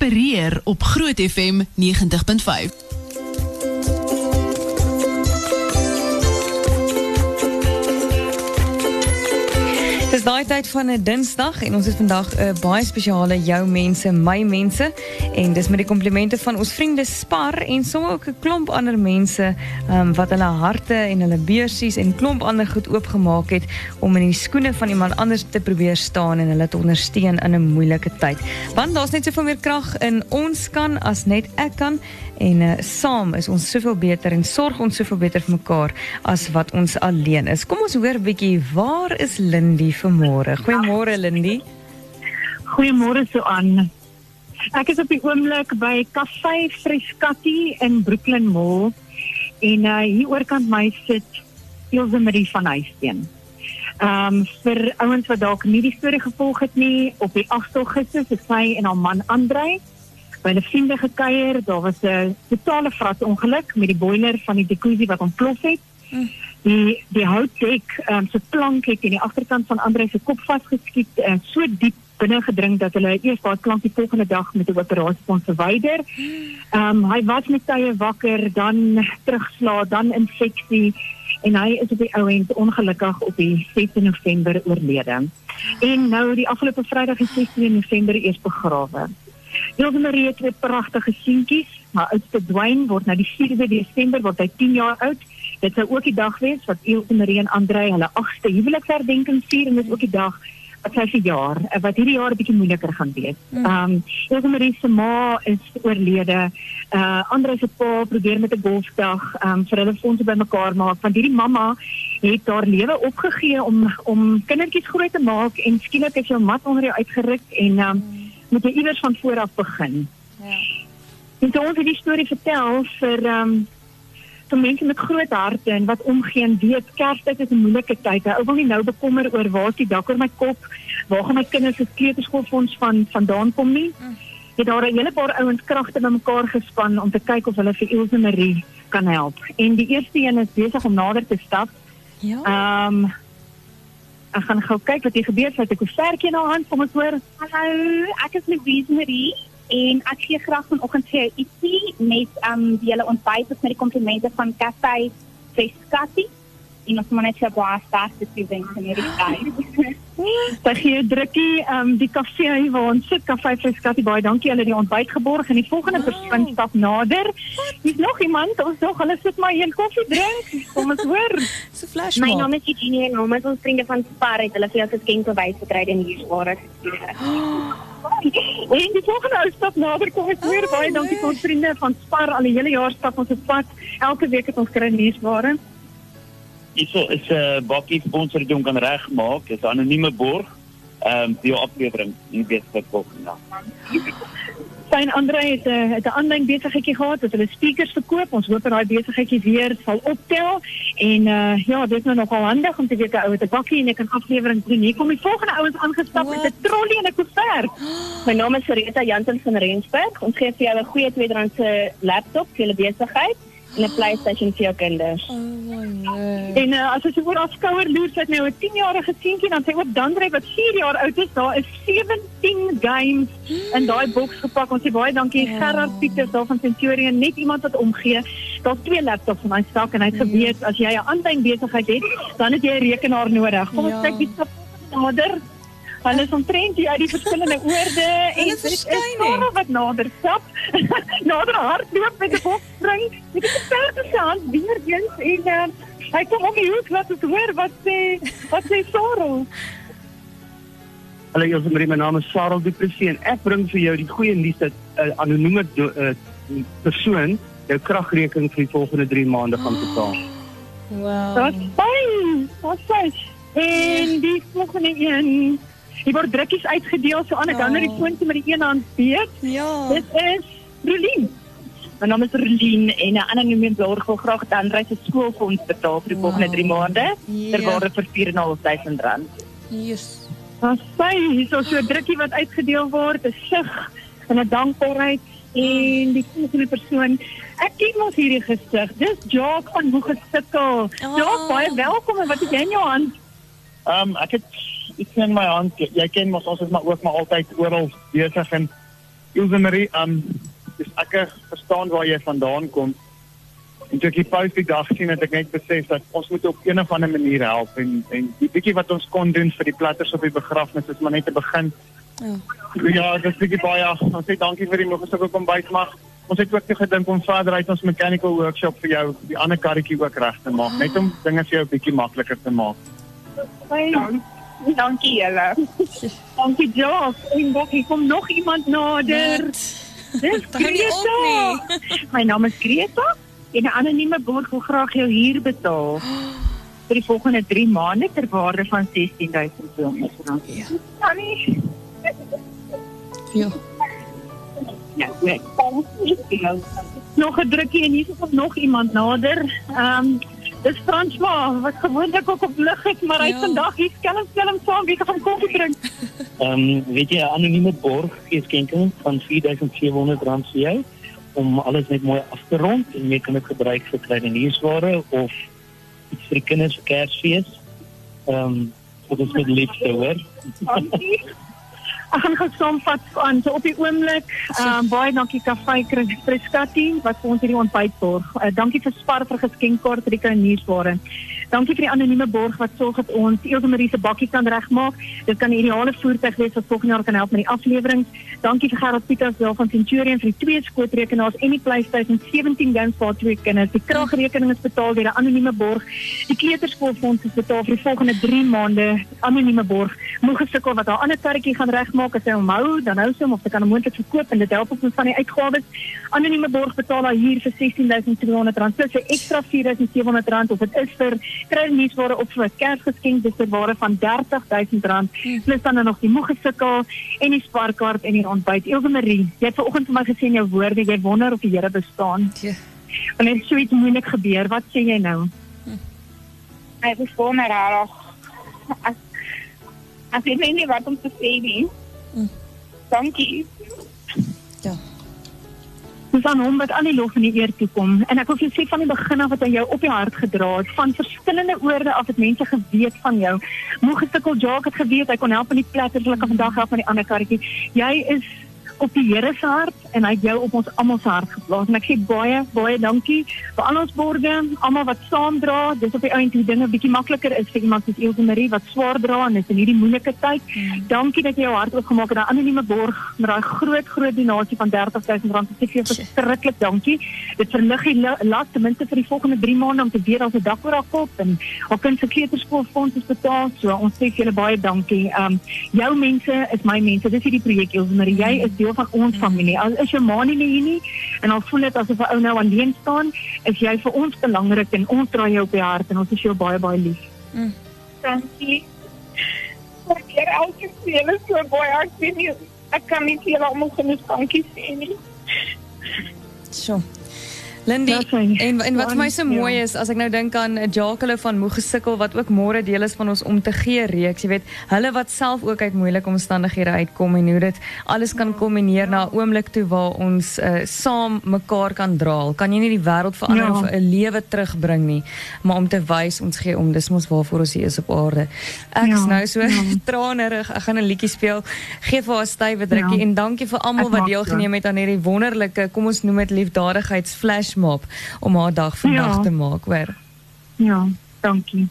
Inspireer op Groot FM 90.5. Dis daai tyd van 'n Dinsdag en ons het vandag 'n baie spesiale jou mense, my mense en dis met die komplimente van ons vriende Spar en sommer ook 'n klomp ander mense um, wat hulle harte en hulle beursies en klomp ander goed oopgemaak het om in die skoene van iemand anders te probeer staan en hulle te ondersteun in 'n moeilike tyd. Want daar's net soveel meer krag in ons kan as net ek kan en uh, saam is ons soveel beter en sorg ons soveel beter vir mekaar as wat ons alleen is. Kom ons 'n bietjie waar is Lindy vanmôre? Goeiemôre Lindy. Goeiemôre Suan. Ek is op die oomblik by Cafe Frescati in Brooklyn Mall en uh, hier oorkant my sit Ilse Marie van Huisteen. Ehm um, vir ouens wat dalk nie die storie gevolg het nie, op die 8 Augustus het sy en haar man Andrei by 'n vriende gekuier. Daar was 'n totale vrat ongeluk met die boiler van die jacuzzi wat ontplof het. Mm. Die die houtdek um, se plank het in die agterkant van Andre se kop vasgeskiet uh, so diep binne gedring dat hulle eers daai plank die volgende dag met 'n operasie kon verwyder. Ehm um, hy was met tye wakker, dan terugslaa, dan infeksie en hy is op die ou end ongelukkig op die 6 November oorlede. En nou die afgelope Vrydag die 16 November eers begrawe. Hilde Marie het twee pragtige seentjies. Haar oudste Dwayne word nou die 4de Desember word hy 10 jaar oud. Dit sou ook die dag wees wat Hilde Marie en Andre hulle 8ste huweliksherdenking vier en dis ook die dag wat sy verjaar wat hierdie jaar 'n bietjie moeiliker gaan wees. Hmm. Ehm um, Hilde Marie se ma is oorlede. Uh Andre se pa probeer met 'n golfdag ehm um, vir hulle fondse bymekaar maak want hierdie mamma het haar lewe opgegee om om kindertjies groot te maak en skielik het sy mat onder jou uitgeruk en ehm um, moet jy iewers van voor af begin. Ja. En ons die storie vertel vir ehm um, vir mense met groot harte en wat omgee en weet Kerstyd is 'n moeilike tyd. Ou wil nie nou bekommer oor waar is die dak oor my kop, waar gaan my kinders se kleuterskoolfonds van vandaan kom nie. Mm. Het daar 'n hele paar ouens kragte bymekaar gespan om te kyk of hulle vir Ilse Marie kan help. En die eerste een is besig om nader te stap. Ja. Ehm um, Ek gaan gou kyk wat hier gebeur. Sy het 'n koevertjie in haar hand. Kom ons hoor. Hallo, ek is Louise Marie en ek gee graag vanoggend vir jou ietsie met ehm um, die hele ontbyt met die komplimente van Cafe Frescati en ons moet net vir baie sterk te sien in hierdie tyd. Sy gee drukkie um, die kafee waar ons sit, Kafee Frescati baie dankie hulle die ontbyt geborg en die volgende persoon stap nader. Hier's nog iemand, ons nog hulle sit maar hier koffie drink. Kom ons hoor. So flash My naam is Eugenie en ons ons vriende van Spar het hulle vir ons geskenk bewys gekry en hier waar ek En die volgende ou stap nader kom ons weer baie dankie vir ons vriende van Spar al die hele jaar stap ons op pad. Elke week het ons kry nuusware. Hierso is 'n uh, bakkie sponsor wat hom kan regmaak. Dit is 'n anonieme borg. Ehm um, die aflewering in Westkop nou. Fyn Andre het 'n uh, aanlyn besigheidjie gehad wat hulle speakers verkoop. Ons hoop dat daai besigheidjie weer sal optel en uh, ja, dit is nou nogal handig om te weet 'n ou het 'n bakkie en ek kan aflewering doen. Hier kom die volgende ouens aangestap met 'n trolley en 'n koevert. My naam is Rita Jansen van Rensburg. Ons gee vir jou 'n goeie tweedehandse laptop vir julle besigheid 'n PlayStation vir jou kinders. Oh, nee. En uh, as jy voor haar skouer loer, het nou 'n 10-jarige seentjie dan sy ook dan dryf wat 4 jaar oud is. Daar is 17 games in daai boks gepak. Ons sê baie dankie ja. Gerard Pieters daar van Centurion, net iemand wat omgee. Daar's twee laptops in my sak en hy het geweet as jy 'n aanlyn besigheid het, dan het jy 'n rekenaar nodig. Kom ons ja. kyk se nader. Hulle is omtrent die uit die verskillende oorde en dit is skare wat nader stap. nader hardloop met 'n bokspring. Dit is 'n perde se hand weer eens en uh, hy kom om die hoek laat ons hoor wat sê wat sê Sarel. Hallo, is my naam is Sarel Du Plessis en ek bring vir jou die goeie nuus dat 'n uh, anonieme uh, persoon jou kragrekening vir die volgende 3 maande gaan betaal. Wow. Wat fyn. Wat sê? En die volgende een Hier word drukkies uitgedeel so aan ek hou net die foon met die een hand beet. Ja. Dit is Rolien. My naam is Rolien en 'n anonieme borg wil graag dan reis se skoolfonds betaal vir die volgende 3 maande ter waarde vir 4.500 rand. Yes. Wat sê jy so so drukkie wat uitgedeel word, 'n sug en 'n dankbaarheid en die volgende persoon Ek ken mos hierdie gesig. Dis Jock van Hoegestikkel. Oh. Jock, baie welkom en wat het jy in jou hand? Ehm um, ek het iets in my hand. Jy ken mos ons is maar ook maar altyd oral besig en Ilse Marie, um, dus ek verstaan waar jy vandaan kom. En toe ek die post die dag sien het ek net besef dat ons moet op een of ander manier help en en die bietjie wat ons kon doen vir die platters op die begrafnis is maar net te begin. Ja, ja dis bietjie baie. Ons sê dankie vir die moegesukkel kom byt mag. Ons het ook gedink om verder uit ons mechanical workshop vir jou die ander karretjie ook reg te maak, net om dinge vir jou bietjie makliker te maak. Hey, dankie julle. dankie Jock. En nog hier kom nog iemand nader. Dis Greta. My naam is Greta en 'n anonieme borg wil graag jou huur betaal. vir die volgende 3 maande ter waarde van 16200 rand. Ja. Sorry. Ja. Ja, goed. Nog 'n drukkie en hier is nog iemand nader. Ehm um, dis Franswa wat gewoonlik ook op lig het, maar hy Ja. vandag hier skelm skelm saam wie gaan koffie drink. Ehm weet jy 'n anonieme borg gee skenking van 4700 rand vir jou om alles net mooi af te rond en jy kan dit gebruik vir klein nuusware of iets vir die kinders vir Kersfees. Ehm so dit is met liefde hoor. Ek gaan gou saamvat aan so op die oomblik. Ehm um, baie dankie Kafee Freskati wat vir ons hierdie ontbyt borg. Uh, dankie vir Spar vir geskenkkaart vir die kruiniersware. Dankie vir die anonieme borg wat sorg dat ons Elsemarie se bakkie kan regmaak. Dit kan 'n ideale voertuig wees wat volgende jaar kan help met die aflewering. Dankie vir Gerard Pieters wel van Centurion vir die twee skootrekenaars en die PlayStation 17 games vir twee kinders. Die kragrekening is betaal deur 'n anonieme borg. Die kleuterskoolfonds is betaal vir die volgende 3 maande. Anonieme borg. Moeg gesukkel wat haar ander karretjie gaan regmaak as sy hom hou, dan hou sy hom of sy kan hom moontlik verkoop en dit help ons van die uitgawes. Anonieme borg betaal haar huur vir R16200 plus 'n ekstra R4700 of dit is vir kruiniersware of vir 'n Kersgeskenk dis ter waarde van R30000 plus dan nog die moeg gesukkel en die sparkaart en die ontbyt. Elke Marie, jy het vanoggend vir my gesê in jou woorde jy wonder of die Here bestaan. Ja. Wanneer so iets moeilik gebeur, wat sê jy nou? Hy was voor my rarig. Ek ek weet net nie wat om te sê nie. Dankie. Dis aan hom wat al die lof en die eer toe kom. En ek wil vir sê van die begin af wat hy jou op die hart gedra het, van verskillende oorde af het mense geweet van jou. Moeg gesukkel Jacques het geweet hy kon help met die platters, hulle kan vandag help met die ander karretjie. Jy is op die Here se hart en hy het jou op ons almal se hart geplaas. En ek sê baie baie dankie vir al ons borge, almal wat saamdra. Dis op die einde hoe dinge bietjie makliker is vir iemand soos Elsje Marie wat swaar dra en is in hierdie moeilike tyd. Dankie dat jy jou hart oopgemaak het aan anonieme borg met daai groot groot donasie van R30000 rand. Ek sê vir verskriklik dankie. Dit verlig die la- las ten minste vir die volgende 3 maande om te weet daar's 'n dak oor haar kop en haar kind se kleuterskoolfonds is betaal. So ons sê vir julle baie dankie. Um jou mense is my mense. Dis hierdie projek Elsje Marie. Jy is deel van ons familie. Al is jou ma nie hier nie en al voel dit asof 'n ou nou alleen staan, is jy vir ons belangrik en ons dra jou op die hart en ons is jou baie baie lief. Dankie. Ek elke keer is so baie ek weet nie ek kan nie julle almal genoeg dankie sê nie. So. Lindy, sy. en en wat vir my so mooi is as ek nou dink aan Jacques van Moeg gesukkel wat ook môre deel is van ons om te gee reeks, jy weet, hulle wat self ook uit moeilike omstandighede uitkom en hoe dit alles kan kombineer na 'n oomblik toe waar ons uh, saam mekaar kan dra. Kan jy nie die wêreld verander Ja. of 'n lewe terugbring nie, maar om te wys ons gee om, dis mos waarvoor ons hier is op aarde. Ek is Ja, nou so ja. tranerig. Ek gaan 'n liedjie speel. Geef vir haar 'n stywe drukkie Ja. en dankie vir almal wat deelgeneem het aan hierdie wonderlike, kom ons noem dit liefdadigheidsflashmob om haar dag vandag Ja. te maak, hoor. Ja, dankie.